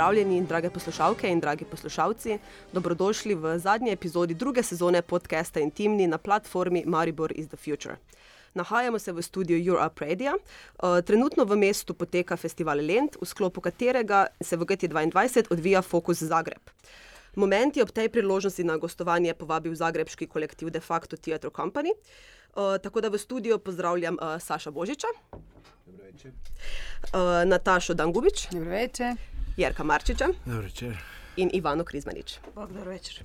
Pozdravljeni, drage poslušalke in dragi poslušalci. Dobrodošli v zadnji epizodi druge sezone podcasta Intimni na platformi Maribor is the Future. Nahajamo se v studiu Europe Radio. Uh, trenutno v mestu poteka festival Lent, v sklopu katerega se v GT2 odvija Focus Zagreb. Moment je ob tej priložnosti na gostovanje povabil zagrebski kolektiv De facto Theatre Company. Uh, tako da v studiu pozdravljam uh, Saša Božiča, uh, Natašo Dangubič, Dobro večer. Jerka Marčiča in Ivano Krizmanič. Dobro večer.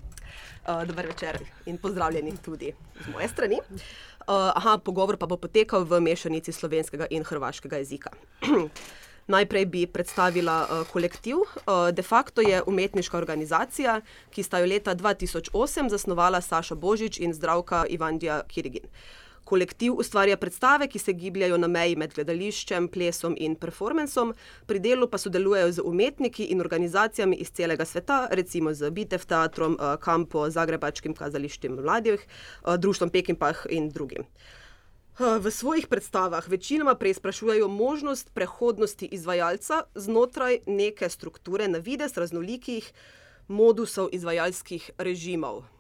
Uh, dober večer in pozdravljeni tudi z moje strani. Uh, aha, pogovor pa bo potekal v mešanici slovenskega in hrvaškega jezika. Najprej bi predstavila uh, kolektiv. Uh, de facto je umetniška organizacija, ki sta jo leta 2008 zasnovala Saša Božič in zdravka Ivandija Kirigin. Kolektiv ustvarja predstave, ki se gibljajo na meji med gledališčem, plesom in performancem, pri delu pa sodelujejo z umetniki in organizacijami iz celega sveta, recimo z Bitev teatrom, eh, Kampo, Zagrebačkim kazališčem mladih, eh, Društvom Pekinpah in drugim. Eh, V svojih predstavah večinoma preizprašujejo možnost prehodnosti izvajalca znotraj neke strukture, na vides raznolikih modusov izvajalskih režimov.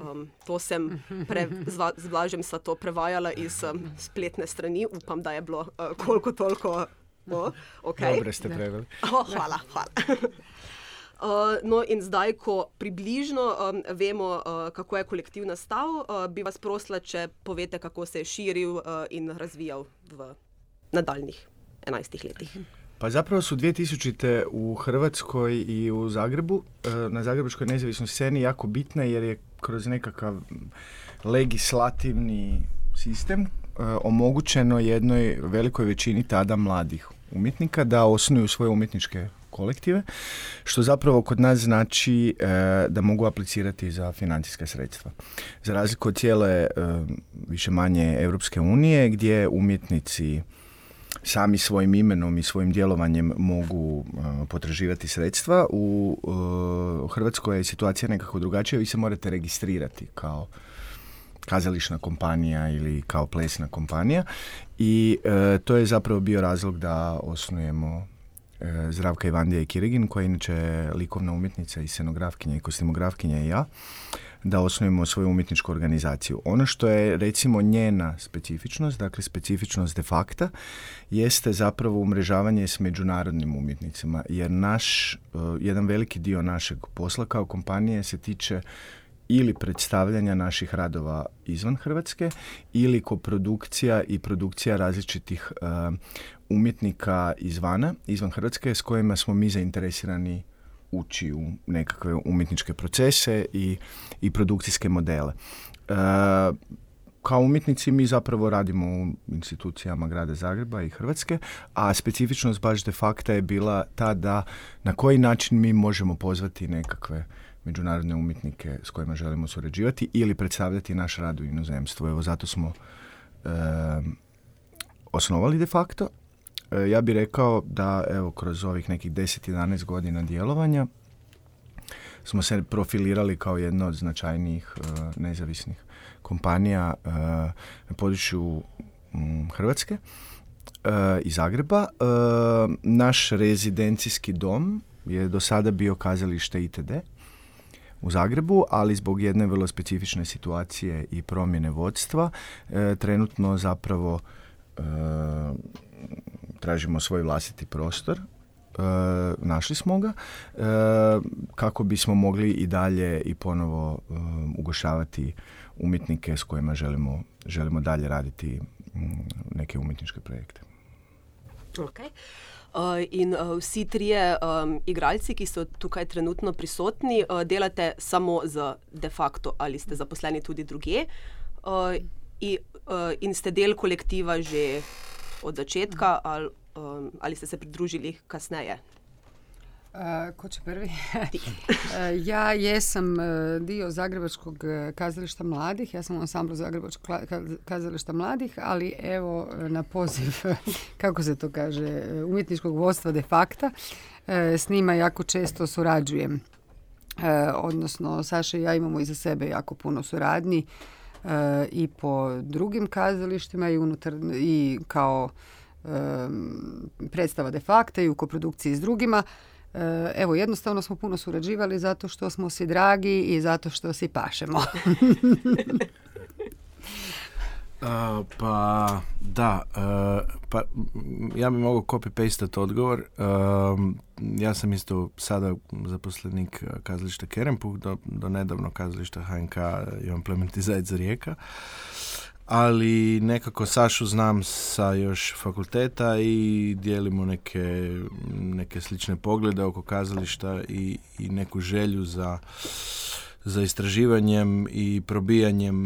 Um, to sem pre, zva, z Blažem sva to prevajala iz um, spletne strani, upam, da je bilo uh, koliko toliko. Oh, okay. Dobro ste preveli. Oh, hvala, hvala. Uh, no, in zdaj, ko približno um, vemo, uh, kako je kolektiv nastal, uh, bi vas prosila, če povete, kako se je širil uh, in razvijal v nadaljnih 11 letih. Pa zapravo su 2000. u Hrvatskoj i u Zagrebu, na zagrebačkoj nezavisnoj sceni jako bitne jer je kroz nekakav legislativni sistem e, omogućeno jednoj velikoj većini tada mladih umjetnika da osnuju svoje umjetničke kolektive, što zapravo kod nas znači e, da mogu aplicirati za financijska sredstva. Za razliku od cijele e, više manje Europske unije gdje umjetnici sami svojim imenom i svojim djelovanjem mogu e, potraživati sredstva. U e, Hrvatskoj je situacija nekako drugačija, vi se morate registrirati kao kazališna kompanija ili kao plesna kompanija i e, to je zapravo bio razlog da osnujemo Zdravka Ivandija i Kirigin, koja je inače likovna umjetnica i scenografkinja i kostimografkinja i ja, da osnujemo svoju umjetničku organizaciju. Ono što je recimo njena specifičnost, dakle specifičnost de facto, jeste zapravo umrežavanje s međunarodnim umjetnicima, jer naš, e, jedan veliki dio našeg posla kao kompanije se tiče ili predstavljanja naših radova izvan Hrvatske ili koprodukcija i produkcija različitih e, umjetnika izvana, izvan Hrvatske s kojima smo mi zainteresirani ući u nekakve umjetničke procese i, i produkcijske modele. E, kao umjetnici mi zapravo radimo u institucijama grada Zagreba i Hrvatske, a specifičnost baš de facto je bila ta da na koji način mi možemo pozvati nekakve međunarodne umjetnike s kojima želimo surađivati ili predstavljati naš rad u inozemstvu. Evo zato smo e, osnovali de facto. E, ja bih rekao da evo kroz ovih nekih 10-11 godina djelovanja smo se profilirali kao jedna od značajnijih e, nezavisnih kompanija e, na području Hrvatske i Zagreba. Naš rezidencijski dom je do sada bio kazalište ITD u Zagrebu, ali zbog jedne vrlo specifične situacije i promjene vodstva trenutno zapravo tražimo svoj vlastiti prostor e, našli smo ga e, kako bismo mogli i dalje i ponovo e, ugošavati umjetnike s kojima želimo, želimo dalje raditi mm, neke umjetničke projekte. Okay. Uh, in uh, vsi trije um, igralci, ki so tukaj trenutno prisotni, uh, delate samo z de facto ali ste zaposleni tudi druge uh, in, uh, in ste del kolektiva že od začetka ali, um, ali ste se pridružili kasneje. A, ko će prvi? A, ja jesam e, dio Zagrebačkog e, kazališta mladih, ja sam u ansamblu Zagrebačkog kazališta mladih, ali evo e, na poziv, kako se to kaže, umjetničkog vodstva de facto, e, s njima jako često surađujem. Odnosno, Saša i ja imamo iza sebe jako puno suradnji i po drugim kazalištima i unutar i kao em, predstava de facto i u koprodukciji s drugima. E, evo, jednostavno smo puno surađivali zato što smo si dragi i zato što si pašemo. pa da, pa ja bi mogao copy-pastat odgovor. ja sam isto sada zaposlenik kazališta Kerempuh, do, do nedavno kazališta HNK Ivan Plementi Zajec Rijeka ali nekako Sašu znam sa još fakulteta i dijelimo neke, neke slične poglede oko kazališta i, i neku želju za, za istraživanjem i probijanjem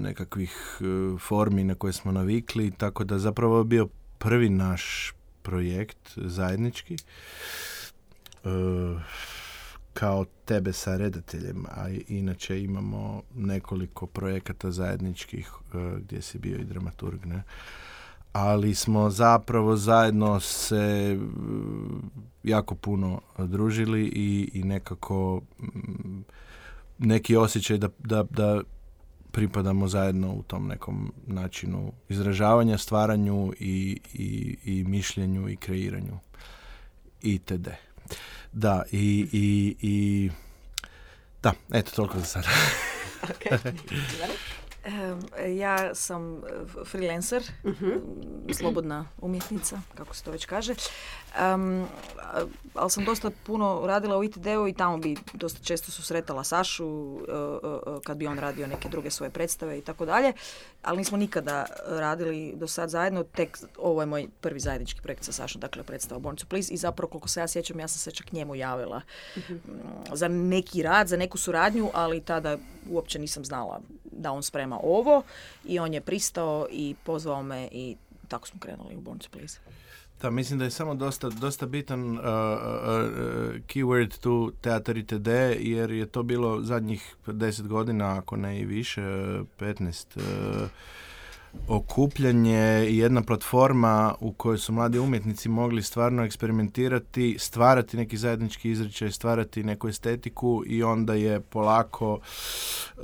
nekakvih e, formi na koje smo navikli, tako da zapravo je bio prvi naš projekt zajednički. E, kao tebe sa redateljem, a inače imamo nekoliko projekata zajedničkih e, gdje si bio i dramaturg, ne? Ali smo zapravo zajedno se e, jako puno družili i, i nekako mm, neki osjećaj da, da, da pripadamo zajedno u tom nekom načinu izražavanja, stvaranju i, i, i mišljenju i kreiranju itd. Da, i, i, i da, eto, toliko za sada. ja sam eh, freelancer, mhm. slobodna umjetnica, kako se to već kaže. Um, ali sam dosta puno radila u ITD-u i tamo bi dosta često susretala Sašu uh, uh, kad bi on radio neke druge svoje predstave i tako dalje. Ali nismo nikada radili do sad zajedno, tek ovo je moj prvi zajednički projekt sa Sašom, dakle predstava Born to Please i zapravo koliko se ja sjećam ja sam se čak njemu javila mhm. za neki rad, za neku suradnju, ali tada uopće nisam znala da on sprema ovo i on je pristao i pozvao me i tako smo krenuli u Born to Please. Da, mislim da je samo dosta, dosta bitan uh, uh, uh, keyword tu teatar ITD, jer je to bilo zadnjih 10 godina, ako ne i više, 15 uh, okupljanje i jedna platforma u kojoj su mladi umjetnici mogli stvarno eksperimentirati, stvarati neki zajednički izričaj, stvarati neku estetiku i onda je polako uh,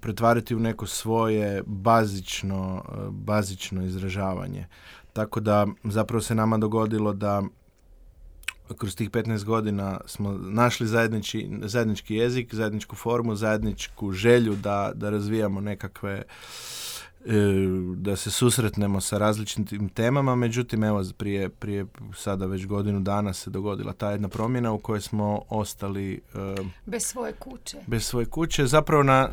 pretvarati u neko svoje bazično, bazično izražavanje. Tako da zapravo se nama dogodilo da kroz tih 15 godina smo našli zajednički, zajednički jezik, zajedničku formu, zajedničku želju da, da razvijamo nekakve e, da se susretnemo sa različitim temama, međutim evo prije, prije sada već godinu dana se dogodila ta jedna promjena u kojoj smo ostali e, bez svoje kuće. Bez svoje kuće, zapravo na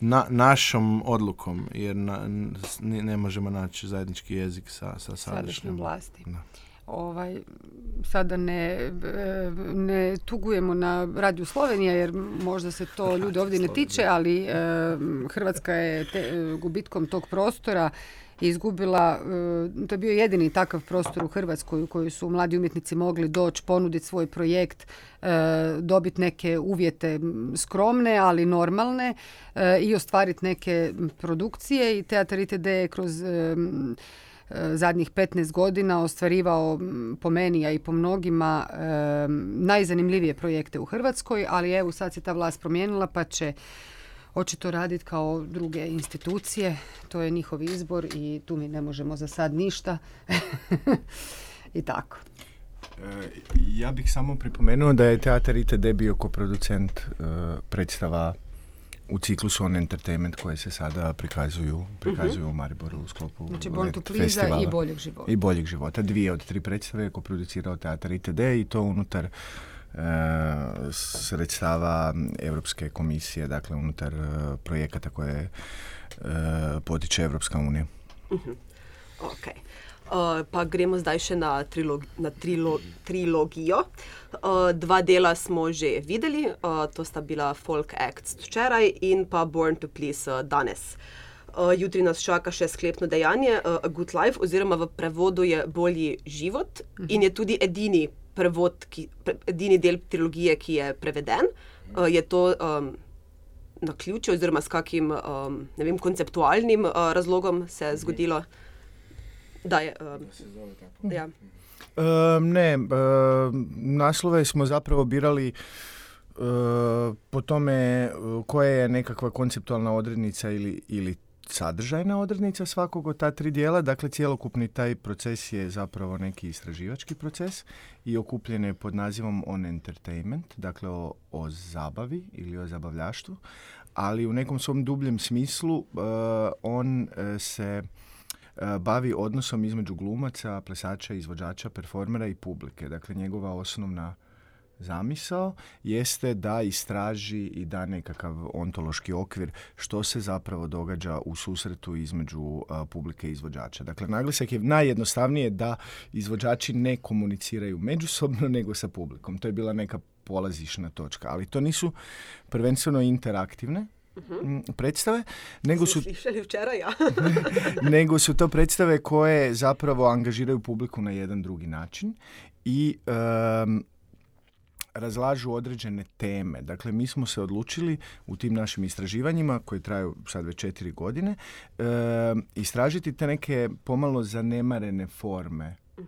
na, našom odlukom, jer na, ne možemo naći zajednički jezik sa, sa sadašnjom vlasti. Ovaj, sada ne, ne tugujemo na radiju Slovenija jer možda se to ljudi ovdje ne tiče, ali Hrvatska je te, gubitkom tog prostora izgubila, e, to je bio jedini takav prostor u Hrvatskoj u kojoj su mladi umjetnici mogli doći, ponuditi svoj projekt, e, dobiti neke uvjete skromne, ali normalne e, i ostvariti neke produkcije i Teatar ITD je kroz zadnjih 15 godina ostvarivao po meni, a i po mnogima najzanimljivije projekte u Hrvatskoj, ali evo sad se ta vlast promijenila pa će očito raditi kao druge institucije. To je njihov izbor i tu mi ne možemo za sad ništa. I tako. E, ja bih samo pripomenuo da je Teatar ITD bio koproducent e, predstava u ciklusu On Entertainment koje se sada prikazuju, prikazuju u Mariboru u sklopu znači, festivala. i Boljeg života. I Boljeg života. Dvije od tri predstave je koproducirao Teatar ITD i to unutar E, sredstava Europske komisije, dakle unutar e, projekata koje e, potiče Evropska unija. Uh-huh. Ok. Uh, pa gremo zdaj še na, trilog, na trilo, trilogijo. Uh, dva dela smo že videli, uh, to sta bila Folk Acts včeraj in pa Born to Please uh, danes. Uh, jutri nas čaka še sklepno dejanje, uh, A Good Life, oziroma v prevodu je bolji život uh -huh. in je tudi edini prevod, ki, pre, edini del trilogije, ki je preveden. Uh, je to um, na ključu, oziroma s kakim um, vem, konceptualnim uh, razlogom se je zgodilo, da je. Um, ja. um, ne, um, naslove smo zapravo birali. Uh, po tome uh, koja je nekakva konceptualna odrednica ili, ili sadržajna odrednica svakog od ta tri dijela, dakle cjelokupni taj proces je zapravo neki istraživački proces i okupljen je pod nazivom on entertainment, dakle o, o zabavi ili o zabavljaštvu, ali u nekom svom dubljem smislu uh, on uh, se bavi odnosom između glumaca, plesača, izvođača, performera i publike. Dakle, njegova osnovna zamisao jeste da istraži i da nekakav ontološki okvir što se zapravo događa u susretu između publike i izvođača. Dakle, naglasak je najjednostavnije da izvođači ne komuniciraju međusobno nego sa publikom. To je bila neka polazišna točka, ali to nisu prvenstveno interaktivne predstave, nego su, včeraj, ja. nego su to predstave koje zapravo angažiraju publiku na jedan drugi način i razlažu određene teme. Dakle, mi smo se odlučili u tim našim istraživanjima, koje traju sad već četiri godine, e, istražiti te neke pomalo zanemarene forme uh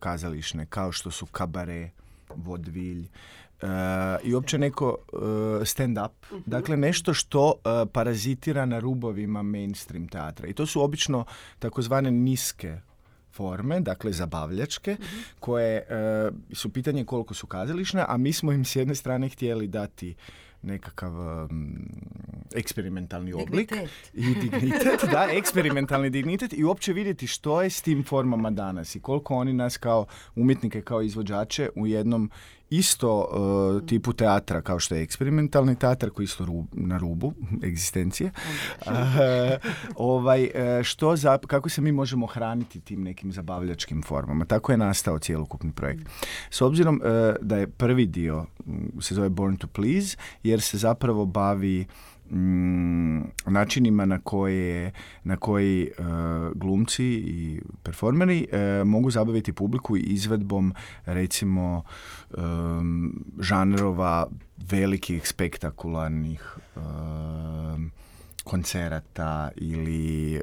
kazališne, kao što su kabare, vodvilj, Uh, i uopće neko uh, stand-up. Mhm. Dakle, nešto što parazitira na rubovima mainstream teatra. I to su obično takozvane niske forme, dakle zabavljačke, mhm. koje e, su pitanje koliko su kazališne, a mi smo im s jedne strane htjeli dati nekakav eksperimentalni oblik i dignitet, da, eksperimentalni dignitet i uopće vidjeti što je s tim formama danas i koliko oni nas kao umjetnike, kao izvođače u jednom isto uh, tipu teatra kao što je eksperimentalni teatr koji isto na rubu egzistencije. Uh, ovaj, uh, što za, kako se mi možemo hraniti tim nekim zabavljačkim formama. Tako je nastao cjelokupni projekt. S obzirom da je prvi dio se zove Born to Please jer se zapravo bavi načinima na koje na koji e, glumci i performeri e, mogu zabaviti publiku izvedbom recimo žanrova velikih spektakularnih koncerata ili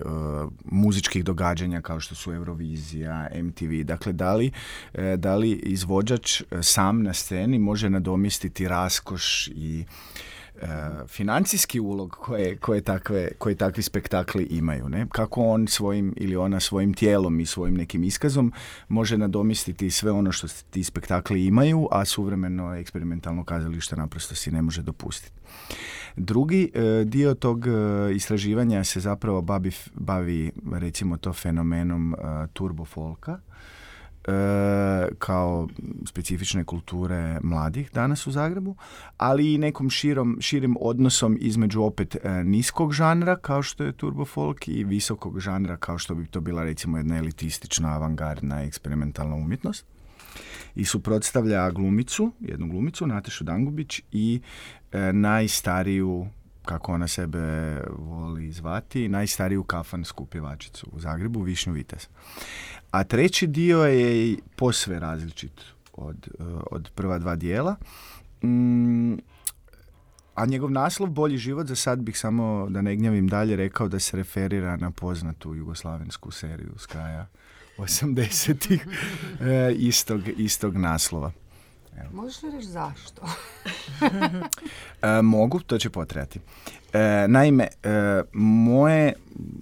muzičkih događanja kao što su Eurovizija, MTV. Dakle, da li, da li izvođač sam na sceni može nadomjestiti raskoš i E, financijski ulog koje, koje, takve, koje takvi spektakli imaju. Ne? Kako on svojim ili ona svojim tijelom i svojim nekim iskazom može nadomistiti sve ono što ti spektakli imaju, a suvremeno eksperimentalno kazalište naprosto si ne može dopustiti. Drugi e, dio tog e, istraživanja se zapravo bavi, bavi recimo to fenomenom turbo folka E, kao specifične kulture mladih danas u Zagrebu, ali i nekom širom, širim odnosom između opet e, niskog žanra kao što je turbo folk i visokog žanra kao što bi to bila recimo jedna elitistična avangardna eksperimentalna umjetnost. I suprotstavlja glumicu, jednu glumicu, Natešu Dangubić i e, najstariju kako ona sebe voli zvati, najstariju kafansku pjevačicu u Zagrebu, Višnju Vitez. A treći dio je posve različit od, eh, od prva dva dijela. Mm, a njegov naslov Bolji život, za sad bih samo, da ne gnjavim dalje, rekao da se referira na poznatu jugoslavensku seriju s kraja 80-ih eh, istog, istog naslova. Evo. Možeš li reći zašto? e, mogu, to će potrebati. E, naime, e, moje,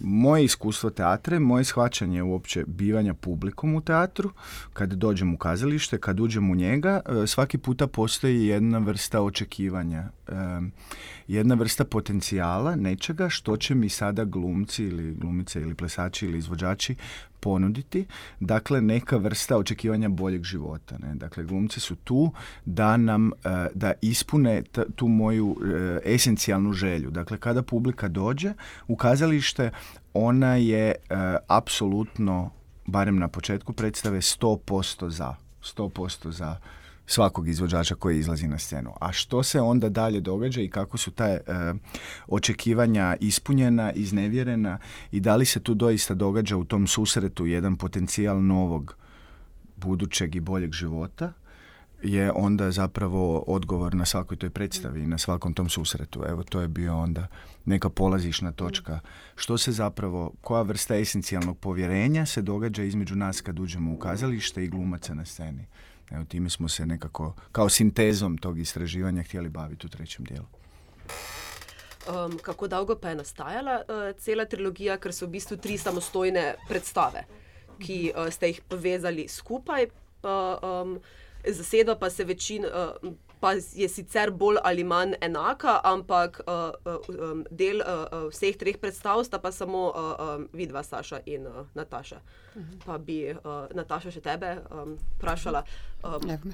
moje iskustvo teatre, moje shvaćanje uopće bivanja publikom u teatru, kad dođem u kazalište, kad uđem u njega, e, svaki puta postoji jedna vrsta očekivanja, jedna vrsta potencijala nečega što će mi sada glumci ili glumice ili plesači ili izvođači ponuditi, dakle neka vrsta očekivanja boljeg života. Ne? Dakle, glumci su tu da nam, da ispune tu moju esencijalnu želju. Dakle, kada publika dođe u kazalište, ona je e, apsolutno, barem na početku predstave, 100% za. 100% za svakog izvođača koji izlazi na scenu. A što se onda dalje događa i kako su ta e, očekivanja ispunjena, iznevjerena i da li se tu doista događa u tom susretu jedan potencijal novog budućeg i boljeg života je onda zapravo odgovor na svakoj toj predstavi i na svakom tom susretu. Evo to je bio onda neka polazišna točka. Što se zapravo, koja vrsta esencijalnog povjerenja se događa između nas kad uđemo u kazalište i glumaca na sceni. Evo time smo se nekako kao sintezom tog istraživanja htjeli baviti u trećem dijelu. Um, kako dolgo pa je nastajala uh, cela trilogija, ker so v bistvu tri samostojne predstave, ki uh, ste jih povezali skupaj. Pa, um, zaseda pa se večina. Uh, Pa je sicer bolj ali manj enaka, ampak uh, uh, del uh, vseh treh predstav sta pa samo uh, uh, vidva, Saša in uh, Nataša. Pa bi uh, Nataša še tebe um, vprašala, um,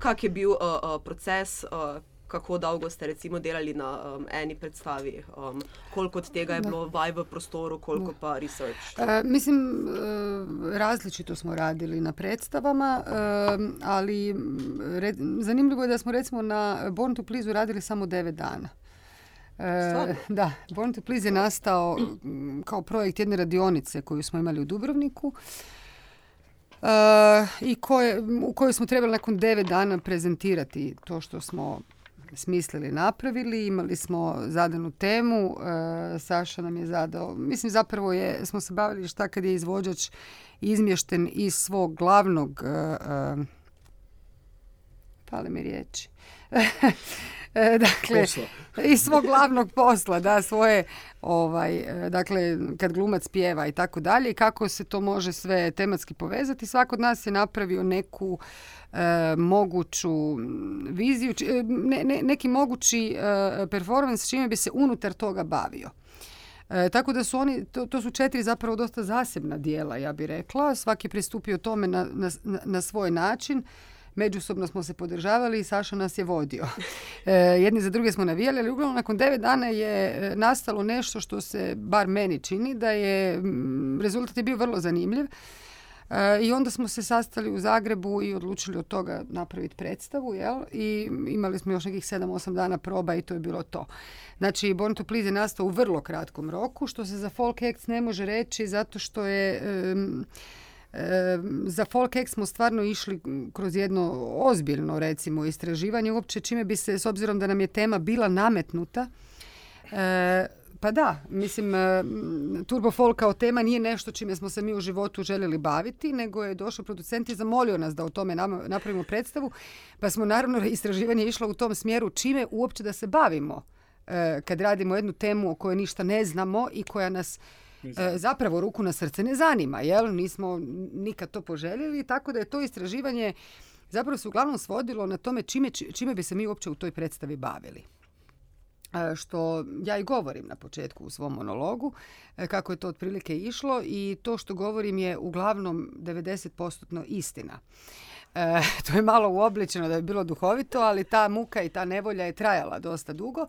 kak je bil uh, uh, proces, uh, kako dolgo ste recimo delali na um, eni predstavi, um, koliko od tega je bilo vaj v prostoru, koliko pa research? Uh, mislim, uh, različito smo radili na predstavama, uh, ali red, zanimljivo je da smo recimo na Born to Please radili samo devet dana. E, da, Born to Please je nastao kao projekt jedne radionice koju smo imali u Dubrovniku e, i koje, u kojoj smo trebali nakon devet dana prezentirati to što smo smislili, napravili. Imali smo zadanu temu, e, Saša nam je zadao, mislim zapravo je, smo se bavili šta kad je izvođač izmješten iz svog glavnog, pale mi riječi, dakle, iz svog glavnog posla, da, svoje, ovaj, dakle, kad glumac pjeva i tako dalje i kako se to može sve tematski povezati. Svako od nas je napravio neku E, moguću viziju, e, ne, ne, neki mogući e, performance čime bi se unutar toga bavio. E, tako da su oni, to, to, su četiri zapravo dosta zasebna dijela, ja bih rekla. Svaki je pristupio tome na, na, na svoj način. Međusobno smo se podržavali i Saša nas je vodio. E, jedni za druge smo navijali, ali uglavnom nakon devet dana je nastalo nešto što se, bar meni čini, da je, rezultat je bio vrlo zanimljiv. I onda smo se sastali u Zagrebu i odlučili od toga napraviti predstavu, jel? I imali smo još nekih 7-8 dana proba i to je bilo to. Znači, Born to Please je nastao u vrlo kratkom roku, što se za Folk Acts ne može reći zato što je... za Folk smo stvarno išli kroz jedno ozbiljno recimo istraživanje uopće čime bi se, s obzirom da nam je tema bila nametnuta, e, pa da, mislim, e, Turbo Folk kao tema nije nešto čime smo se mi u životu željeli baviti, nego je došao producent i zamolio nas da o tome napravimo predstavu, pa smo naravno istraživanje išlo u tom smjeru čime uopće da se bavimo e, kad radimo jednu temu o kojoj ništa ne znamo i koja nas zapravo ruku na srce ne zanima, jel? Nismo nikad to poželjeli, tako da je to istraživanje zapravo se uglavnom svodilo na tome čime, čime bi se mi uopće u toj predstavi bavili. E, što ja i govorim na početku u svom monologu, e, kako je to otprilike išlo i to što govorim je uglavnom 90% istina. E, to je malo uobličeno da je bilo duhovito, ali ta muka i ta nevolja je trajala dosta dugo.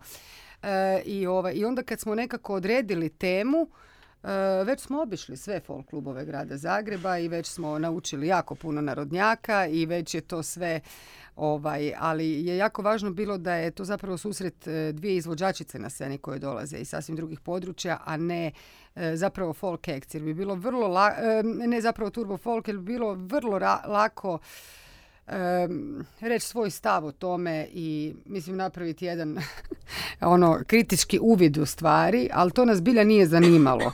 E, i, ovaj, I onda kad smo nekako odredili temu, već smo obišli sve folk klubove grada Zagreba i već smo naučili jako puno narodnjaka i već je to sve Ovaj, ali je jako važno bilo da je to zapravo susret e, dvije izvođačice na sceni koje dolaze iz sasvim drugih područja, a ne e, zapravo folk act. Jer bi bilo vrlo, la, ne zapravo turbo folk, jer bi bilo vrlo lako reći svoj stav o tome i mislim napraviti jedan ono kritički uvid u stvari, ali to nas bilja nije zanimalo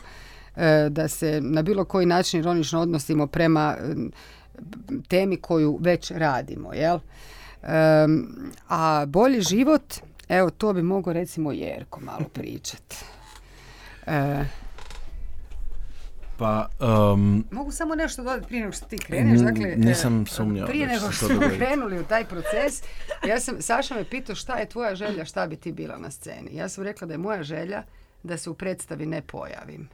da se na bilo koji način ironično odnosimo prema temi koju već radimo, jel? a bolji život, evo to bi mogao recimo Jerko malo pričati. Pa, Mogu samo nešto dodati prije nego što ti kreneš. Dakle, nisam e, sumnjao. Prije nego što smo krenuli u taj proces, ja sam, Saša me pitao šta je tvoja želja, šta bi ti bila na sceni. Ja sam rekla da je moja želja da se u predstavi ne pojavim.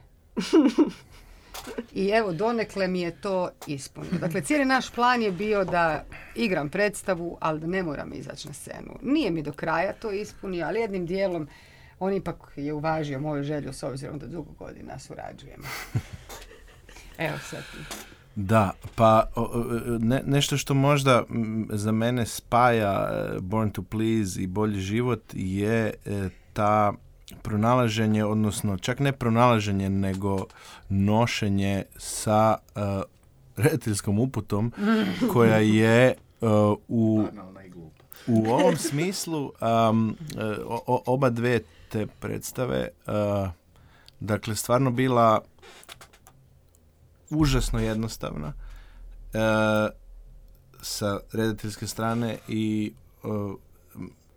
I evo, donekle mi je to ispunio. Dakle, cijeli naš plan je bio da igram predstavu, ali da ne moram izaći na scenu. Nije mi do kraja to ispunio, ali jednim dijelom on ipak je uvažio moju želju s obzirom da dugo godina surađujemo. Evo sad. Da, pa ne, nešto što možda za mene spaja e, Born to Please i Bolji život je e, ta pronalaženje, odnosno čak ne pronalaženje, nego nošenje sa uh, rediteljskom uputom koja je uh, u, u ovom smislu um, uh, oba dve te predstave uh, dakle stvarno bila užasno jednostavna sa rediteljske strane i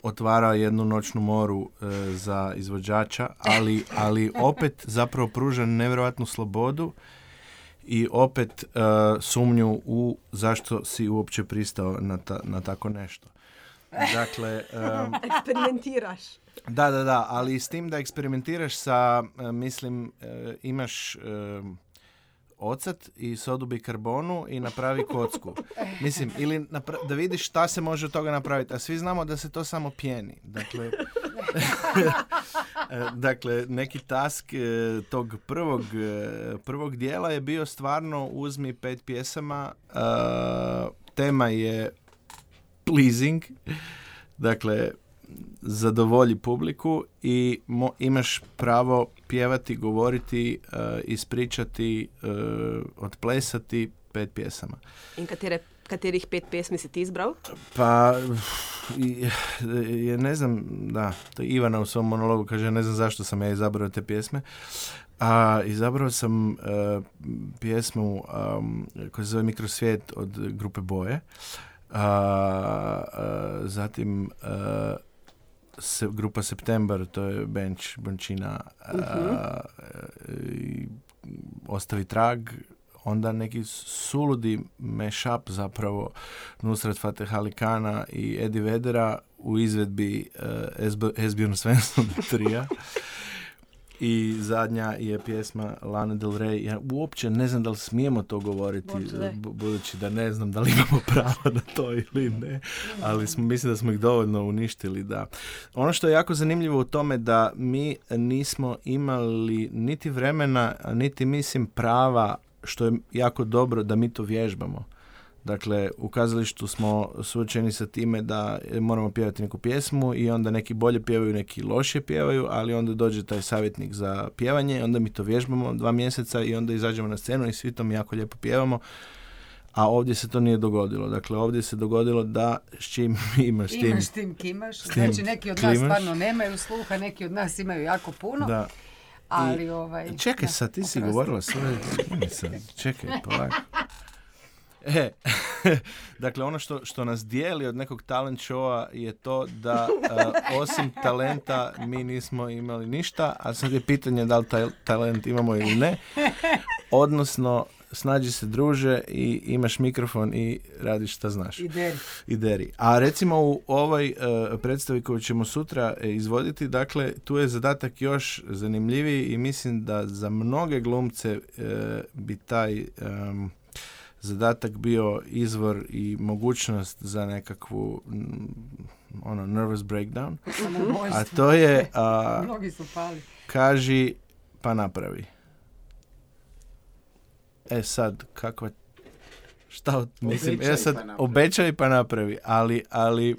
otvara jednu noćnu moru e, za izvođača, ali, ali opet zapravo pruža nevjerojatnu slobodu i opet e, sumnju u zašto si uopće pristao na, ta, na tako nešto. Dakle, em, Eksperimentiraš. da, da, da, ali s tim da eksperimentiraš sa, e, mislim, e, imaš e, ocat i sodu bikarbonu i napravi kocku. Mislim, ili da vidiš šta se može od toga napraviti. A svi znamo da se to samo pjeni. Dakle, e, dakle neki task e, tog prvog, e, prvog dijela je bio stvarno uzmi pet pjesama. tema je pleasing. Dakle, zadovolji publiku i mo- imaš pravo pjevati, govoriti, e, ispričati, e, odplesati pet pjesama. In katere, katerih pet pesmi si ti izbral? Pa, je, ne znam, da, to Ivana u svom monologu kaže, ne znam zašto sam ja izabrao te pjesme. A izabrao sam e, pjesmu um, koja se zove Mikrosvijet od grupe Boje. A, a, zatim se, grupa September, to je bench Bončina, a, i Ostavi trag, onda neki suludi mashup zapravo Nusrat Fateh Ali Kana i Eddie Vedera u izvedbi uh, Esbjörn Svensson trija. I zadnja je pjesma Lana Del Rey. Ja uopće ne znam da li smijemo to govoriti, budući da ne znam da li imamo pravo na to ili ne, ali smo, mislim da smo ih dovoljno uništili, da. Ono što je jako zanimljivo u tome da mi nismo imali niti vremena, niti mislim prava, što je jako dobro da mi to vježbamo. Dakle, u kazalištu smo suočeni sa time da moramo pjevati neku pjesmu i onda neki bolje pjevaju, neki loše pjevaju, ali onda dođe taj savjetnik za pjevanje, onda mi to vježbamo dva mjeseca i onda izađemo na scenu i svi to mi jako lijepo pjevamo. A ovdje se to nije dogodilo. Dakle, ovdje se dogodilo da s čim imaš tim. Imaš tim kimaš. tim Znači, neki od nas klimaš. stvarno nemaju sluha, neki od nas imaju jako puno. Da. Ali ovaj... Čekaj da, sad, ti si oprosti. govorila sve. Čekaj, polako. E, dakle, ono što, što nas dijeli od nekog talent showa je to da e, osim talenta mi nismo imali ništa, a sad je pitanje da li taj talent imamo ili ne. Odnosno, snađi se druže i imaš mikrofon i radiš šta znaš I deri. i deri. A recimo u ovoj e, predstavi koju ćemo sutra e, izvoditi, dakle, tu je zadatak još zanimljiviji i mislim da za mnoge glumce e, bi taj em, zadatak bio izvor i mogućnost za nekakvu mm, ono, nervous breakdown. A to je a, Mnogi su pali. kaži pa napravi. E sad, kakva šta od- mislim, Obećaj e sad pa obećaj pa napravi, ali, ali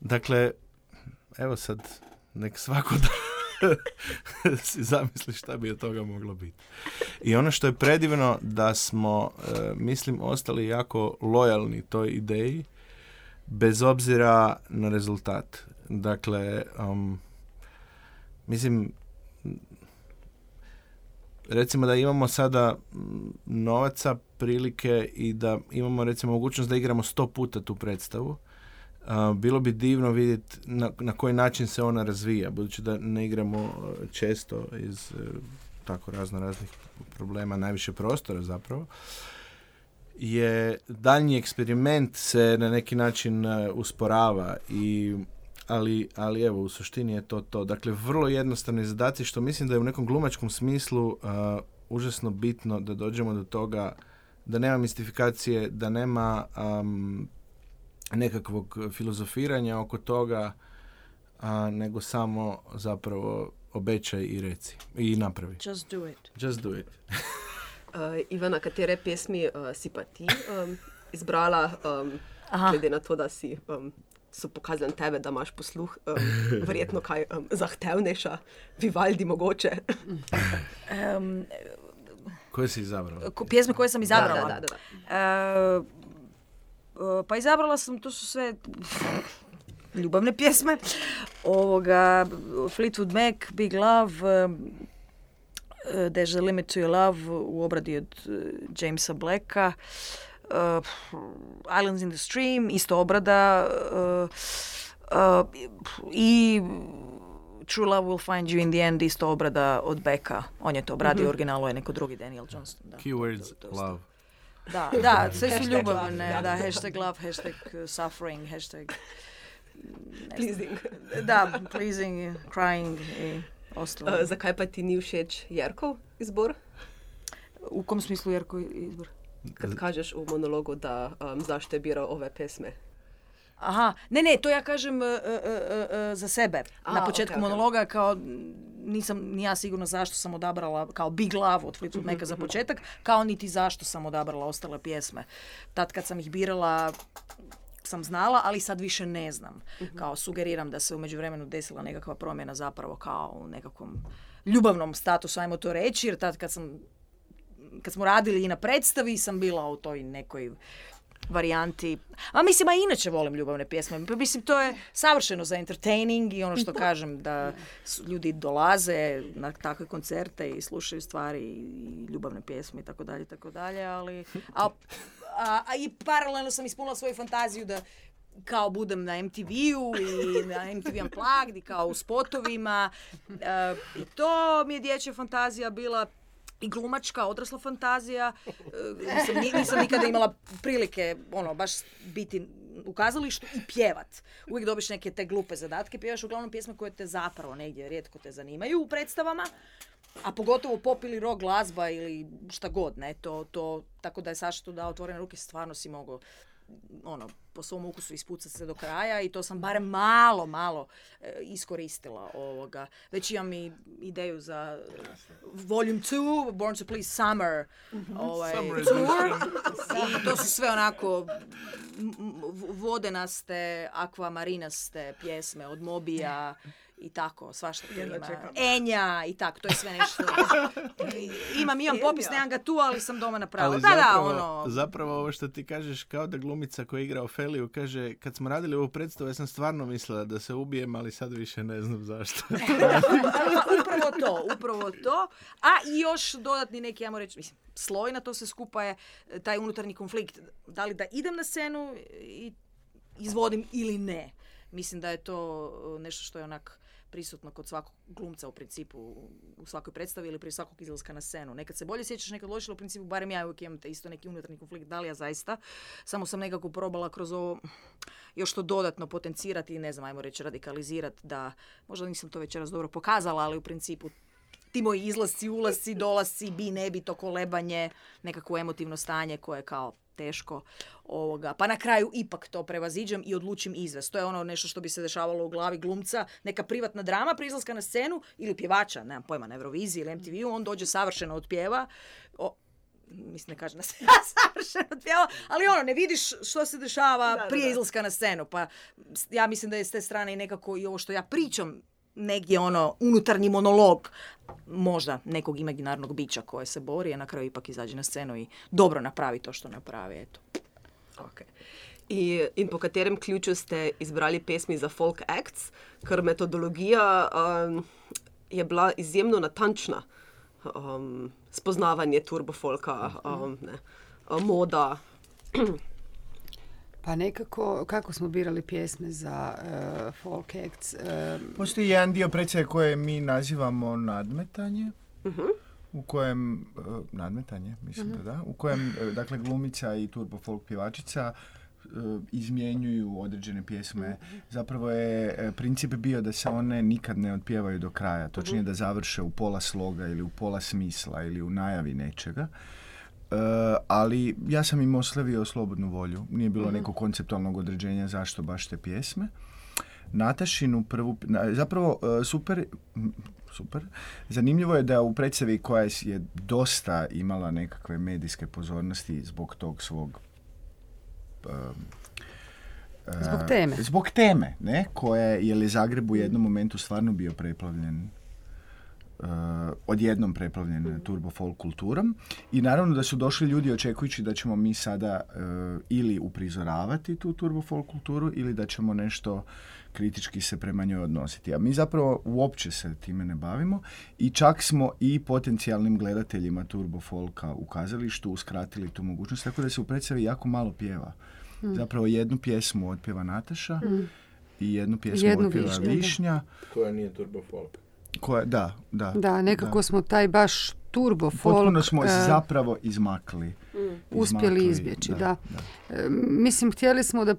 dakle, evo sad, nek svako da si zamisli šta bi od toga moglo biti. I ono što je predivno da smo, e, mislim, ostali jako lojalni toj ideji, bez obzira na rezultat. Dakle, um, mislim, recimo da imamo sada novaca, prilike i da imamo recimo mogućnost da igramo sto puta tu predstavu. Bilo bi divno vidjeti na, na koji način se ona razvija, budući da ne igramo e, često iz e, tako razno raznih problema, najviše prostora zapravo je daljnji eksperiment se na neki način e, usporava i ali, ali evo, u suštini je to to. Dakle, vrlo jednostavni zadaci što mislim da je u nekom glumačkom smislu uh, užasno bitno da dođemo do toga da nema mistifikacije, da nema um, nekakvog filozofiranja oko toga, a, nego samo zapravo obećaj i reci. I napravi. Just do it. Just do it. Uh, Ivana, katere pesmi uh, si pa ti um, izbrala, um, Aha. glede na to, da si, um, so pokazali tebe, da imaš posluh, um, verjetno kaj um, zahtevnejša, Vivaldi mogoče. Em, Koje si izabrala? ko- pjesme koje sam izabrala. Da, da, da, da. E, pa izabrala sam, to su sve ljubavne pjesme. Ovoga, Fleetwood Mac, Big Love, uh, There's a Limit to Your Love u obradi od uh, Jamesa Blacka, uh, Islands in the Stream, isto obrada, uh, I True Love Will Find You in the End isto obrada od Beka. On je to obradio, mm originalu je neko drugi Daniel Johnston. Da. Keywords love. Da, da, sve su ljubavne, da, hashtag love, hashtag suffering, hashtag... Pleasing. Da, pleasing, crying i ostalo. Uh, zakaj pa ti ni všeč Jerkov izbor? U kom smislu Jerkov izbor? Kad kažeš u monologu da um, zašto je birao ove pesme. Aha, ne, ne, to ja kažem uh, uh, uh, za sebe. A, Na početku ok, ok. monologa kao nisam ni ja sigurna zašto sam odabrala kao Big Love od Fleetwood Maca za početak, kao niti zašto sam odabrala ostale pjesme. Tad kad sam ih birala sam znala, ali sad više ne znam. Kao sugeriram da se u međuvremenu desila nekakva promjena zapravo kao u nekakvom ljubavnom statusu, ajmo to reći, jer tad kad sam kad smo radili i na predstavi sam bila u toj nekoj varijanti. A mislim, a inače volim ljubavne pjesme. Pa Mislim, to je savršeno za entertaining i ono što kažem, da ljudi dolaze na takve koncerte i slušaju stvari i ljubavne pjesme i tako dalje, i tako dalje, ali... A, a, a i paralelno sam ispunila svoju fantaziju da kao budem na MTV-u i na MTV Unplugged i kao u spotovima. E, I to mi je dječja fantazija bila i glumačka, odrasla fantazija. E, nisam, ni- nisam nikada imala prilike ono, baš biti u kazalištu i pjevat. Uvijek dobiš neke te glupe zadatke, pjevaš uglavnom pjesme koje te zapravo negdje rijetko te zanimaju u predstavama. A pogotovo pop ili rock glazba ili šta god, ne, to, to, tako da je Saša tu dao otvorene ruke, stvarno si mogao ono, po svom ukusu ispucati se do kraja i to sam barem malo, malo e, iskoristila ovoga. Već imam i ideju za Volume 2, Born to Please Summer, ovaj, Summer tour. I to su sve onako m- m- vodenaste, akvamarinaste pjesme od Mobija i tako, svašta tu ima. Enja i tako, to je sve nešto. Imam, imam popis, nemam ga tu, ali sam doma napravila. Ali Da, da, zapravo, ono, zapravo ovo što ti kažeš kao da glumica koja igra Ofeliju kaže kad smo radili ovu predstavu ja sam stvarno mislila da se ubijem ali sad više ne znam zašto. upravo to, upravo to. A i još dodatni neki, ajmo reći, mislim, sloj na to se skupa je e, taj unutarnji konflikt. Da li da idem na scenu i izvodim ili ne. Mislim da je to e, nešto što je onak prisutno kod svakog glumca u principu u svakoj predstavi ili prije svakog izlaska na scenu. Nekad se bolje sjećaš, nekad loše, u principu barem ja uvijek imam te isto neki unutarnji konflikt, da li ja zaista. Samo sam nekako probala kroz ovo još to dodatno potencirati i ne znam, ajmo reći radikalizirati da, možda nisam to večeras dobro pokazala, ali u principu ti moji izlasci, ulasci, dolasci, bi, ne bi, to kolebanje, nekakvo emotivno stanje koje je kao teško ovoga. Pa na kraju ipak to prevaziđem i odlučim izvest. To je ono nešto što bi se dešavalo u glavi glumca, neka privatna drama prije izlaska na scenu ili pjevača, nemam pojma, na Euroviziji ili MTV-u, on dođe savršeno od pjeva, o, mislim ne kažem da se savršeno otpjeva, ali ono, ne vidiš što se dešava Da, prije da. izlaska na scenu, pa ja mislim da je s te strane i nekako i ovo što ja pričam negdje ono unutarnji monolog možda nekog imaginarnog bića koje se bori, a na kraju ipak izađe na scenu i dobro napravi to što napravi, eto. Okay. I, in po katerem ključu ste izbrali pesmi za folk acts, ker metodologija um, je bila izjemno natančna. Um, spoznavanje turbo folka, um, ne, moda. Pa nekako, kako smo birali pjesme za eh, folk acts? eh, Postoji jedan dio predstave koje mi nazivamo nadmetanje. U kojem, e, nadmetanje, mislim da da, u kojem, dakle, glumica i turbo folk pjevačica izmjenjuju određene pjesme. Zapravo je princip bio da se one nikad ne otpjevaju do kraja, točnije da završe u pola sloga ili u pola smisla ili u najavi nečega. E, ali ja sam im ostavio slobodnu volju. Nije bilo nekog konceptualnog određenja zašto baš te pjesme. Natašinu prvu, zapravo e, super, super, zanimljivo je da u predstavi koja je dosta imala nekakve medijske pozornosti zbog tog svog e, Zbog teme. Zbog teme, ne? Koja je, je li Zagreb u jednom momentu stvarno bio preplavljen odjednom preplavljen turbo folk kulturom i naravno da su došli ljudi očekujući da ćemo mi sada uh, ili uprizoravati tu turbo folk kulturu ili da ćemo nešto kritički se prema njoj odnositi. A mi zapravo uopće se time ne bavimo i čak smo i potencijalnim gledateljima turbo folka u kazalištu uskratili tu mogućnost, tako da se u predstavi jako malo pjeva. Zapravo jednu pjesmu otpjeva Nataša i jednu pjesmu Jednu otpjeva. Višnja. Koja nije turbo folk. Koja, da, da. Da, nekako smo taj baš turbo folk Potpuno smo e, zapravo izmakli. uspjeli izmakli, izbjeći, da. E, Mislim, htjeli smo da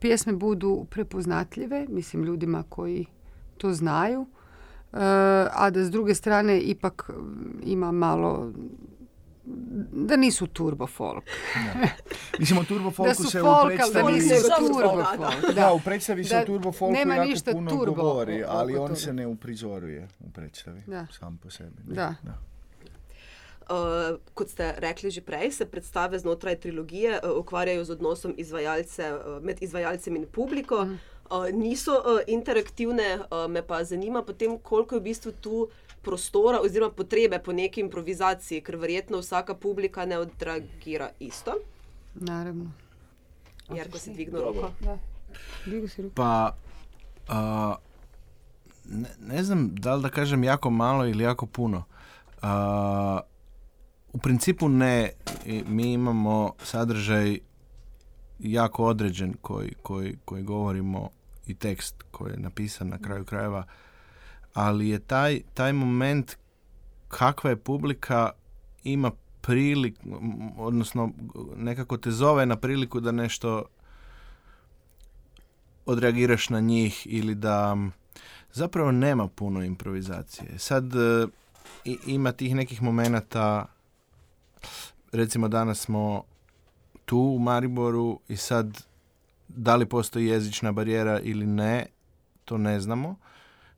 pjesme budu prepoznatljive, mislim, ljudima koji to znaju, e, a da s druge strane ipak ima malo da nisu turbo folk. Mislim, o turbo Da folku se u folk, da predstavi... nisu Nisu turbo folk. Da, u predstavi se Da o turbo folku nema jako ništa puno turbo govori, ali on se ne uprizoruje u predstavi Da. sam po sebi. ne. Da. Uh, kot ste rekli že prej, se predstave znotraj trilogije uh, ukvarjajo z odnosom izvajalce, uh, med izvajalcem in publiko. Mhm. Uh, niso uh, interaktivne, uh, me pa zanima potem, koliko je v bistvu tu prostora oziroma potrebe po neki improvizaciji, ker verjetno vsaka publika ne odreagira isto. Naravno. Jer ko si dvignil roko. Da. Si. Pa, a, ne, ne znam da li da kažem jako malo ili jako puno. A, u principu ne. Mi imamo sadržaj jako određen koji, koji, koji govorimo i tekst koji je napisan na kraju krajeva. Ali je taj, taj moment kakva je publika ima prilik, odnosno nekako te zove na priliku da nešto odreagiraš na njih ili da zapravo nema puno improvizacije. Sad e, i- ima tih nekih momenata recimo danas smo tu u Mariboru i sad da li postoji jezična barijera ili ne, to ne znamo.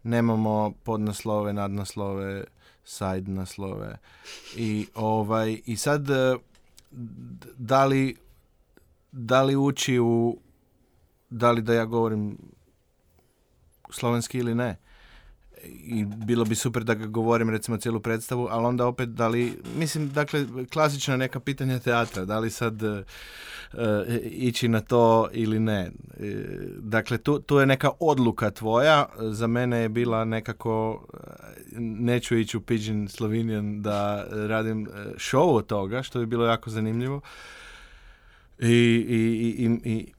Nemamo podnaslove, nadnaslove, side naslove. I ovaj i sad e, da li da li ući u da li da ja govorim slovenski ili ne. I bilo bi super da ga govorim recimo cijelu predstavu, ali onda opet da li, mislim, dakle, klasična neka pitanja teatra, da li sad e, e, ići na to ili ne. E, dakle, tu, tu je neka odluka tvoja, za mene je bila nekako, e, neću ići u Pigeon Slovenian da radim e, show od toga, što bi bilo jako zanimljivo. I, i, i, i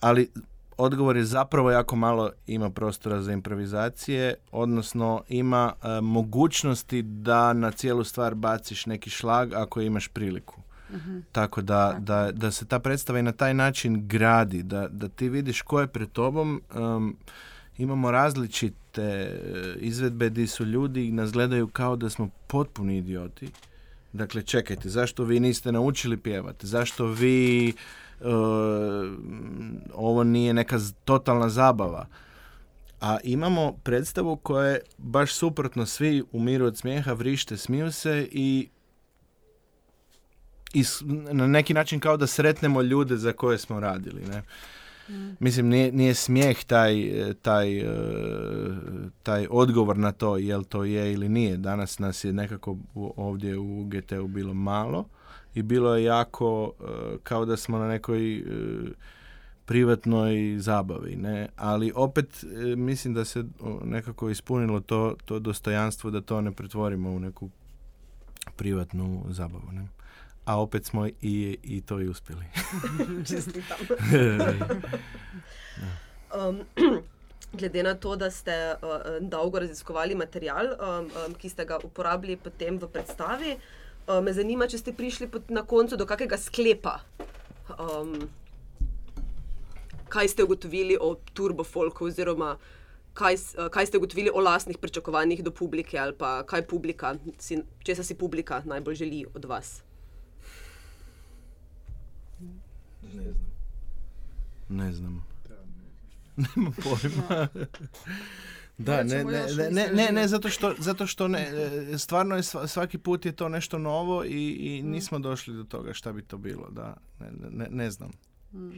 ali odgovor je zapravo jako malo ima prostora za improvizacije, odnosno ima e, mogućnosti da na cijelu stvar baciš neki šlag ako imaš priliku. Tako da, da, da se ta predstava i na taj način gradi, da, da ti vidiš ko je pred tobom. em, imamo različite e, izvedbe gdje su ljudi nas gledaju kao da smo potpuni idioti. Dakle, čekajte, zašto vi niste naučili pjevati? Zašto vi ovo nije neka totalna zabava? A imamo predstavu koja je baš suprotno, svi umiru od smijeha, vrište, smiju se i i na neki način kao da sretnemo ljude za koje smo radili, ne? Mislim, nije, nije smijeh taj, e, taj, e, taj odgovor na to jel to je ili nije. Danas nas je nekako ovdje u GT-u bilo malo i bilo je jako e, kao da smo na nekoj e, privatnoj zabavi, ne? Ali opet e, mislim da se nekako ispunilo to, to dostojanstvo da to ne pretvorimo u neku privatnu zabavu, ne? A opet smo i, i to i uspjeli. Čestitam. Um, glede na to, da ste uh, dolgo raziskovali material, um, um, ki ste ga uporabili potem v predstavi, uh, me zanima, če ste prišli na koncu do kakega sklepa. Um, kaj ste ugotovili o turbofolku, oziroma kaj, uh, kaj ste ugotovili o lastnih pričakovanjih do publike, ali pa kaj publika, si, česa si publika najbolj želi od vas. Ne znam. Pojma. Da, ne, Nećemo ne, još ne, ne, ne, ne, istraživati. zato što, zato što ne, e, stvarno je sva- svaki put je to nešto novo i, i nismo došli do toga šta bi to bilo, da, ne, ne, ne znam. Uh,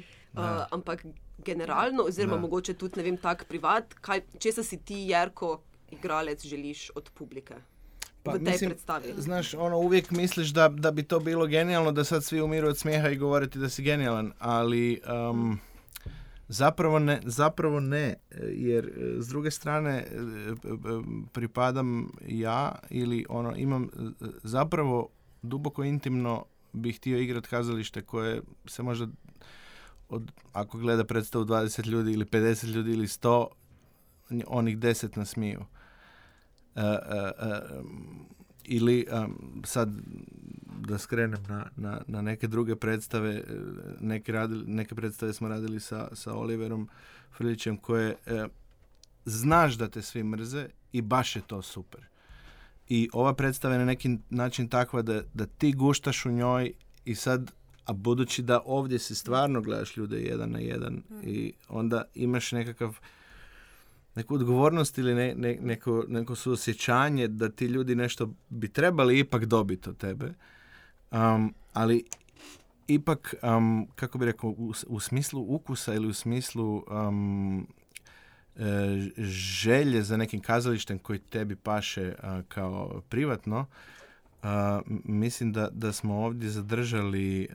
ampak generalno, oziroma Da. mogoče tudi ne vem, tak privat, kaj, česa si ti, Jerko, igralec, želiš od publike v tej predstavi? Znaš, ono, uvijek misliš da, da bi to bilo genijalno, da sad svi umiru od smijeha i govoriti da si genijalan, ali um, zapravo, ne, zapravo ne, jer e, s druge strane e, e, pripadam ja ili ono, imam e, zapravo duboko intimno bih htio igrati kazalište koje se možda od, ako gleda predstavu 20 ljudi ili 50 ljudi ili 100, onih 10 nasmiju. Uh, ili sad da skrenem na, na, na, neke druge predstave, neke, radili, neke predstave smo radili sa, sa Oliverom Frilićem koje znaš da te svi mrze i baš je to super. I ova predstava je na neki način takva da, da ti guštaš u njoj i sad, a budući da ovdje se stvarno gledaš ljude jedan na jedan i onda imaš nekakav neku odgovornost ili ne, ne, neko, neko suosjećanje da ti ljudi nešto bi trebali ipak dobiti od tebe. Um, ali ipak, um, kako bi rekao, u, u, smislu ukusa ili u smislu um, E, želje za nekim kazalištem koji tebi paše kao privatno, mislim da, da smo ovdje zadržali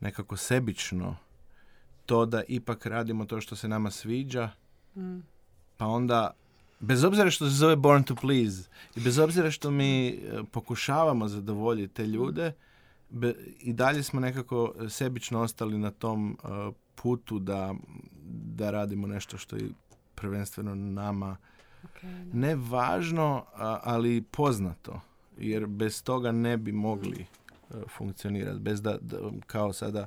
nekako sebično to da ipak radimo to što se nama sviđa, mm. pa onda bez obzira što se zove Born to Please i bez obzira što mi e, pokušavamo zadovoljiti te ljude, i dalje smo nekako sebično ostali na tom e, putu da, da radimo nešto što je prvenstveno nama okay, ne važno, ali poznato. Jer bez toga ne bi mogli uh, funkcionirati. Bez da, da, kao sada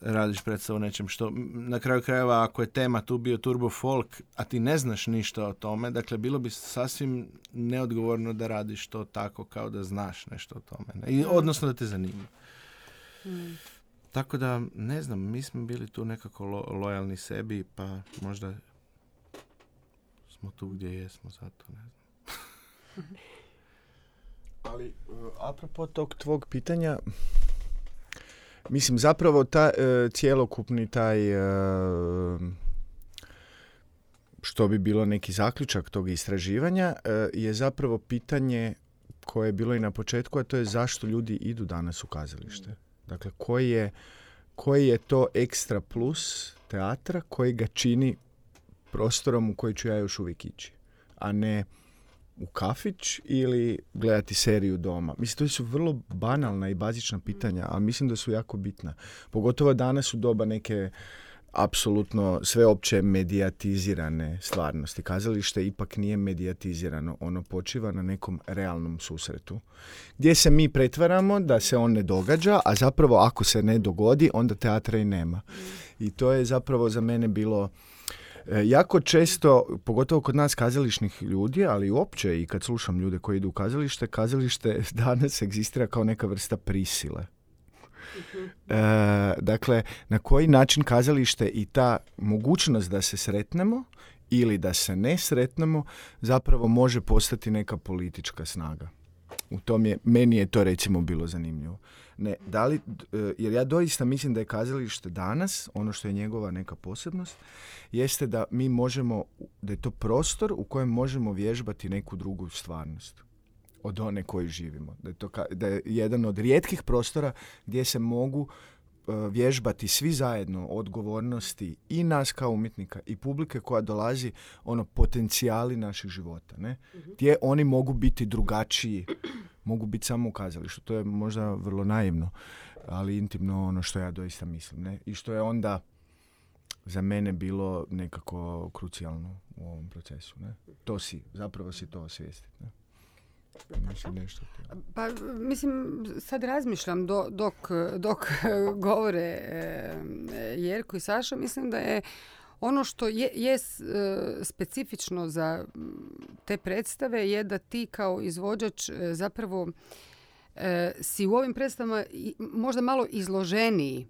radiš predstavu o nečem što na kraju krajeva ako je tema tu bio turbo folk a ti ne znaš ništa o tome dakle bilo bi sasvim neodgovorno da radiš to tako kao da znaš nešto o tome I, odnosno da te zanima mm. Tako da, ne znam, mi smo bili tu nekako lojalni sebi, pa možda smo tu gdje jesmo, zato ne znam. Ali, uh, apropo tog tvog pitanja, mislim, zapravo ta, uh, cjelokupni taj, uh, što bi bilo neki zaključak tog istraživanja, je zapravo pitanje koje je bilo i na početku, a to je zašto ljudi idu danas u kazalište. Dakle, koji je, koji je to ekstra plus teatra koji ga čini prostorom u koji ću ja još uvijek ići, a ne u kafić ili gledati seriju doma. Mislim, to su vrlo banalna i bazična pitanja, ali mislim da su jako bitna. Pogotovo danas u doba neke apsolutno sveopće medijatizirane stvarnosti. Kazalište ipak nije medijatizirano, ono počiva na nekom realnom susretu. Gdje se mi pretvaramo da se on ne događa, a zapravo ako se ne dogodi, onda teatra i nema. I to je zapravo za mene bilo jako često, pogotovo kod nas kazališnih ljudi, ali uopće i kad slušam ljude koji idu u kazalište, kazalište danas egzistira kao neka vrsta prisile. E, dakle, na koji način kazalište i ta mogućnost da se sretnemo ili da se ne sretnemo zapravo može postati neka politička snaga. U tom je, meni je to recimo bilo zanimljivo. Ne, da li, e, jer ja doista mislim da je kazalište danas, ono što je njegova neka posebnost, jeste da mi možemo, da je to prostor u kojem možemo vježbati neku drugu stvarnost od one koju živimo. Da je, to da je jedan od rijetkih prostora gdje se mogu vježbati svi zajedno odgovornosti i nas kao umjetnika i publike koja dolazi ono potencijali naših života. Ne? Mhm. Gdje oni mogu biti drugačiji, mogu biti samo u kazalištu. To je možda vrlo naivno, ali intimno ono što ja doista mislim. Ne? I što je onda za mene bilo nekako krucijalno u ovom procesu. Ne? To si, zapravo si to osvijestiti. Ne? Pa, mislim, sad razmišljam dok, dok govore e, Jerko i Saša, mislim da je ono što je, je specifično za te predstave je da ti kao izvođač e, zapravo e, si u ovim predstavama možda malo izloženiji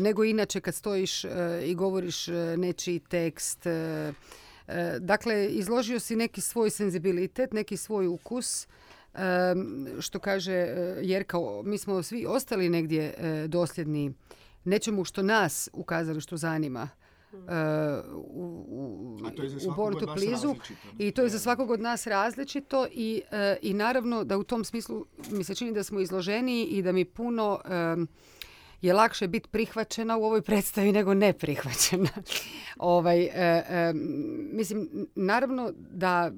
nego inače kad stojiš i govoriš nečiji tekst, dakle, izložio si neki svoj senzibilitet, neki svoj ukus, e, što kaže e, Jerka, mi smo svi ostali negdje dosljedni nečemu što nas u kazalištu zanima. u, u, u to i to je za svakog od nas različito i, i naravno da u tom smislu mi se čini da smo izloženi i da mi puno je lakše biti prihvaćena u ovoj predstavi nego ne prihvaćena. ovaj, e, e, mislim, naravno da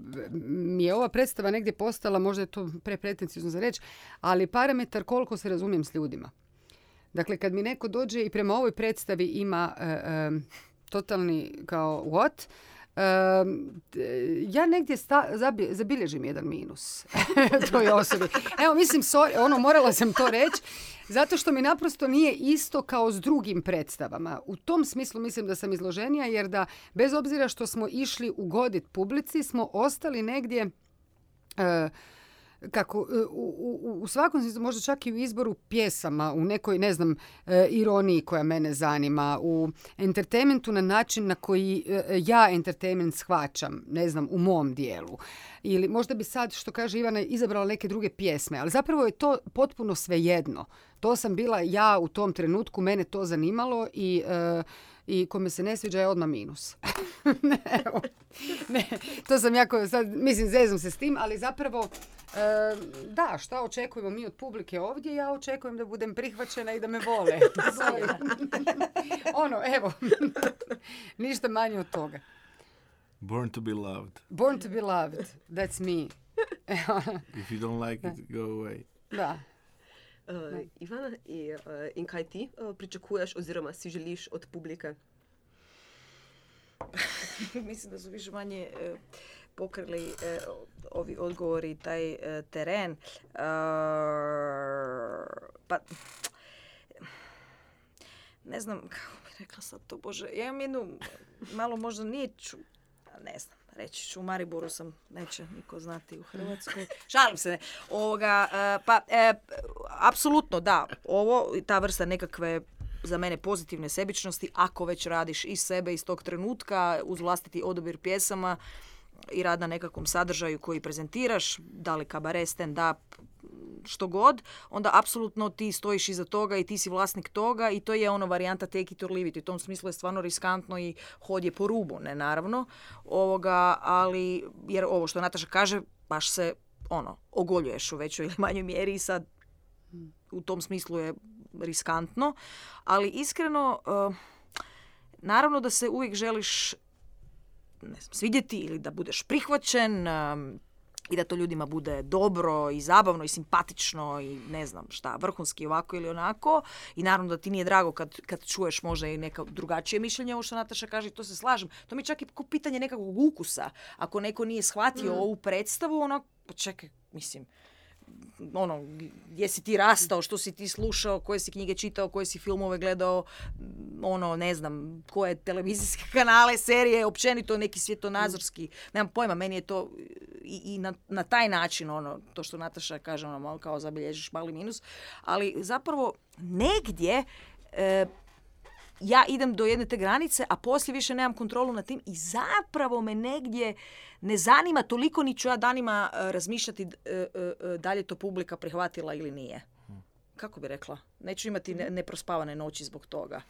mi je ova predstava negdje postala, možda je to prepretencijno za reći, ali parametar koliko se razumijem s ljudima. Dakle, kad mi neko dođe i prema ovoj predstavi ima e, e, totalni kao what, ja negdje sta, zabi, zabilježim jedan minus toj osobi. Evo, mislim, sorry, ono, morala sam to reći, zato što mi naprosto nije isto kao s drugim predstavama. U tom smislu mislim da sam izloženija, jer da bez obzira što smo išli ugodit publici, smo ostali negdje... Uh, kako e, u, u, u svakom smislu, možda čak i u izboru pjesama, u nekoj, ne znam, e, ironiji koja mene zanima, u entertainmentu na način na koji e, ja entertainment shvaćam, ne znam, u mom dijelu. Ili možda bi sad, što kaže Ivana, izabrala neke druge pjesme, ali zapravo je to potpuno svejedno. To sam bila ja u tom trenutku, mene to zanimalo i i kome se ne sviđa je odmah minus. ne, ne, to sam jako, sad, mislim, zezam se s tim, ali zapravo, da, šta očekujemo mi od publike ovdje? Ja očekujem da budem prihvaćena i da me vole. ono, evo, ništa manje od toga. Born to be loved. Born to be loved, that's me. If you don't like it, go away. Da. Uh, Ivana, i, uh, in kaj ti uh, pričakuješ oziroma si želiš od publike? Mislim da su više manje uh, pokrili ovi odgovori taj uh, teren. pa ne znam kako bi rekla sad to, Bože. Ja imam jednu, malo možda nije ču, ne znam reći ću, u Mariboru sam, neće niko znati u Hrvatskoj. Šalim se, ne. Ovoga, e, pa, e, apsolutno da, ovo, ta vrsta nekakve za mene pozitivne sebičnosti, ako već radiš iz sebe, iz tog trenutka, uz vlastiti odabir pjesama i rad na nekakvom sadržaju koji prezentiraš, da li kabare, stand-up, što god, onda apsolutno ti stojiš iza toga i ti si vlasnik toga i to je ono varijanta take it or leave it. U tom smislu je stvarno riskantno i hod je po rubu, ne naravno. Ovoga, ali, jer ovo što Nataša kaže, baš se ono, ogoljuješ u većoj ili manjoj mjeri i sad u tom smislu je riskantno. Ali iskreno, uh, naravno da se uvijek želiš ne znam, svidjeti ili da budeš prihvaćen, i da to ljudima bude dobro i zabavno i simpatično i ne znam šta, vrhunski ovako ili onako. I naravno da ti nije drago kad, kad čuješ možda i neka drugačije mišljenje, ovo što Nataša kaže, to se slažem. To mi čak i pitanje nekakvog ukusa. Ako neko nije shvatio mm. ovu predstavu, ono, pa čekaj, mislim, ono, gdje si ti rastao, što si ti slušao, koje si knjige čitao, koje si filmove gledao, ono, ne znam, koje televizijske kanale, serije, općenito neki svjetonazorski, nemam pojma, meni je to i, i na, na, taj način, ono, to što Nataša kaže, ono, malo kao zabilježiš mali minus, ali zapravo negdje e, ja idem do jedne te granice, a poslije više nemam kontrolu nad tim i zapravo me negdje ne zanima toliko ni ću ja danima e, razmišljati e, e, da li je to publika prihvatila ili nije. Kako bi rekla? Neću imati neprospavane noći zbog toga.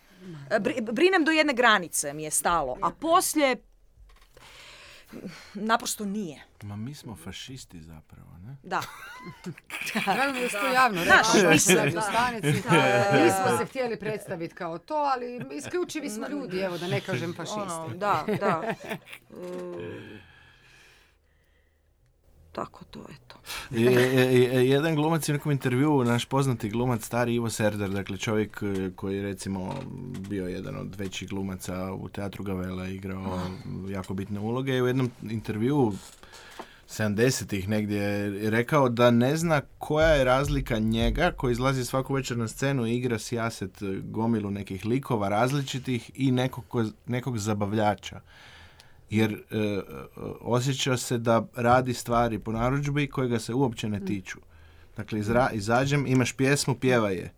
Brinem do jedne granice mi je stalo, a poslije naprosto nije. Ma mi smo fašisti zapravo, ne? Da. Mi je to javno rekao. Nismo se htjeli predstaviti kao to, ali isključivi smo ljudi, evo da ne kažem fašisti. Ono, da, da. tako to je to. jedan glumac u nekom intervju, naš poznati glumac, stari Ivo Serdar, dakle čovjek e, koji je recimo bio jedan od većih glumaca u teatru Gavela, igrao jako bitne uloge. U jednom intervju 70-ih negdje je rekao da ne zna koja je razlika njega koji izlazi svaku večer na scenu i igra sijaset gomilu nekih likova različitih i nekog, nekog zabavljača jer e, osjeća se da radi stvari po narudžbi koje ga se uopće ne mm. tiču. Dakle, izra, izađem, imaš pjesmu, pjevaj je.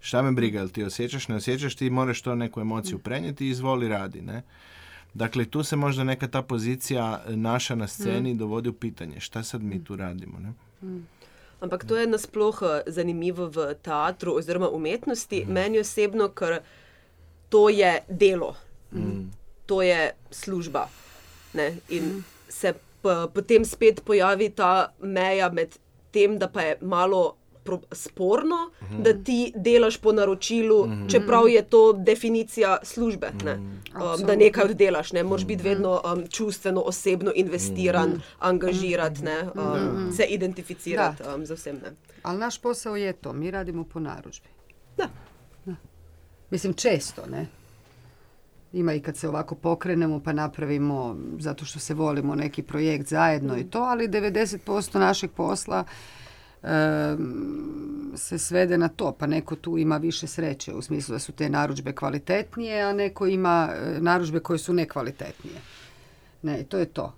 Šta me briga, jel ti osjećaš, ne osjećaš, ti moraš to neku emociju mm. prenijeti i izvoli radi, ne? Dakle, tu se možda neka ta pozicija naša na sceni mm. dovodi u pitanje. Šta sad mi tu radimo, ne? Ampak to je nasploh eh, zanimivo v teatru oziroma umetnosti. Mm. Meni osebno, ker to je delo. Mm to je služba. Ne? In mm. se potem spet pojavi ta meja med tem, da pa je malo sporno, mm. da ti delaš po naročilu, mm. čeprav je to definicija službe. Ne? Mm. Um, da nekaj oddelaš, ne moreš biti vedno um, čustveno, osebno investiran, mm. angažirati, ne? Um, mm. se identificirati um, za vsem. Ne? Ali naš posao je to, mi radimo po narudžbi. Da. Mislim, često, ne? Ima i kad se ovako pokrenemo pa napravimo, zato što se volimo, neki projekt zajedno i to, ali 90% našeg posla se svede na to, pa neko tu ima više sreće u smislu da su te narudžbe kvalitetnije, a neko ima e, narudžbe koje su nekvalitetnije. Ne, to je to.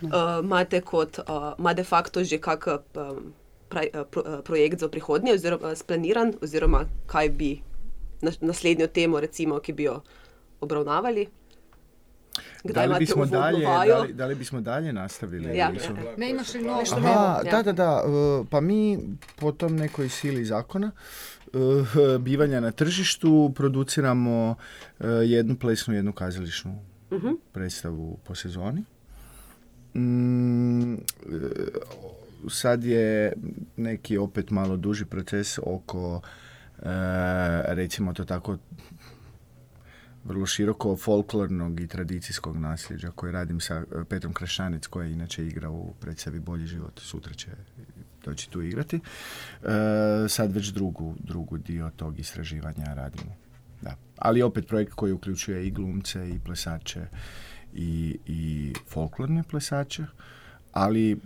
uh, imate kot, ima de facto že kak uh, projekt za prihodnje, oziroma splaniran, oziroma kaj bi naslednjo temo, recimo, ki bi jo obravnavali? da li bismo dalje, da li, bismo dalje nastavili? Ja. Ne imaš li novo? Aha, da, da, da. Uh, pa mi po tom nekoj sili zakona uh, bivanja na tržištu produciramo uh, jednu plesnu, jednu kazališnu uh-huh. predstavu po sezoni. Mm, sad je neki opet malo duži proces oko recimo to tako vrlo široko folklornog i tradicijskog nasljeđa koje radim sa e, Petrom Krašanec koji inače igra u predstavi Bolji život. Sutra će doći tu igrati. E, sad već drugu, drugu dio tog istraživanja radimo. Da. Ali opet projekt koji uključuje i glumce i plesače i, i folklorne plesače, ali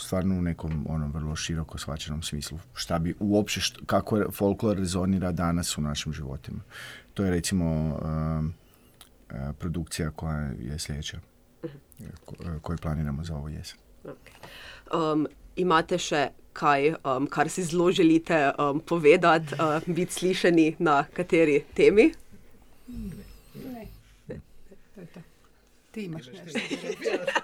stvarno u nekom onom vrlo široko shvaćenom smislu. Šta bi uopće, kako folklor rezonira danas u našim životima. To je recimo um, uh, produkcija koja je sljedeća, uh, koju planiramo za ovo jesen. Okay. Um, imate še kaj, um, kar si zelo želite um, povedati, uh, biti slišani na kateri temi? Ne. ne. To je to. Ti imaš nešto.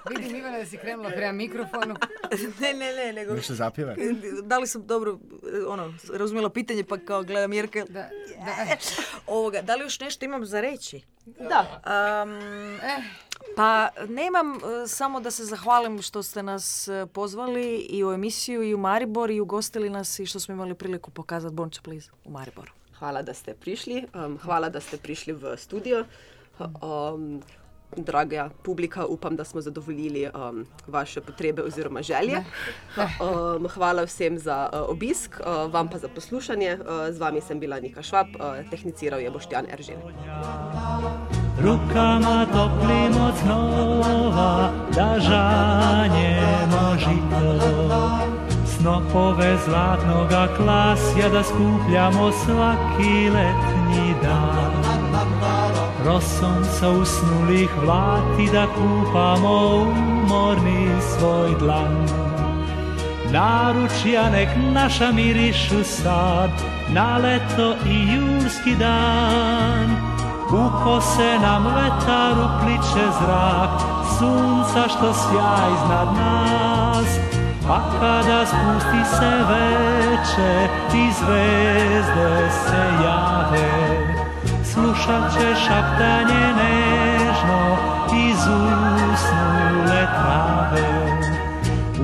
Vidim Ivana da si krenula prema mikrofonu. ne, ne, ne. Nego... Nešto zapjeva? Da li sam dobro ono, razumjela pitanje pa kao gledam Jerke. Da, da. Ovoga, da li još nešto imam za reći? Da. Um, eh. Pa nemam e, samo da se zahvalim što ste nas e, pozvali i u emisiju i u Maribor i ugostili nas i što smo imali priliku pokazati Bonča Please u Mariboru. Hvala da ste prišli. Um, hvala da ste prišli v studio. Um, draga publika, upam, da smo zadovoljili um, vaše potrebe oziroma želje. Um, hvala vsem za uh, obisk, uh, vam pa za poslušanje. Uh, z vami sem bila Nika Švab, uh, tehniciral je Boštjan Eržin. Rukama toplim od znova, da žanjemo žito. Snopove zlatnoga klasja da skupljamo svaki letnji dan. Rosom sa usnulih vlati da kupamo umorni svoj dlan. Naručja nek naša mirišu sad, na leto i julski dan. U kose nam vetar upliče zrak, sunca što sja iznad nas. Pa kada spusti se veče i zvezde se jave, slušat će šaptanje nežno iz usnule trave.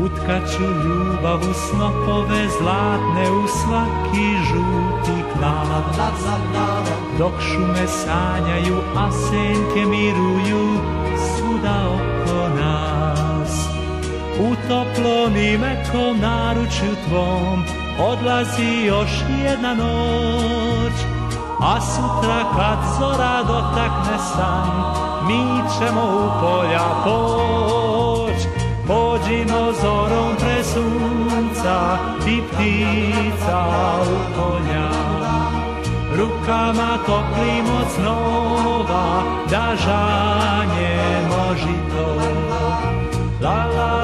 Utkaću ljubav u snopove zlatne u svaki žuti klav. Dok šume sanjaju, a senke miruju svuda oko nas. U toplom i mekom naručju tvom odlazi još jedna noć a sutra kad zora dotakne san, mi ćemo u polja poć. Pođimo zorom pre sunca i ptica u polja. Rukama toplim od snova, da žanjemo žito. La la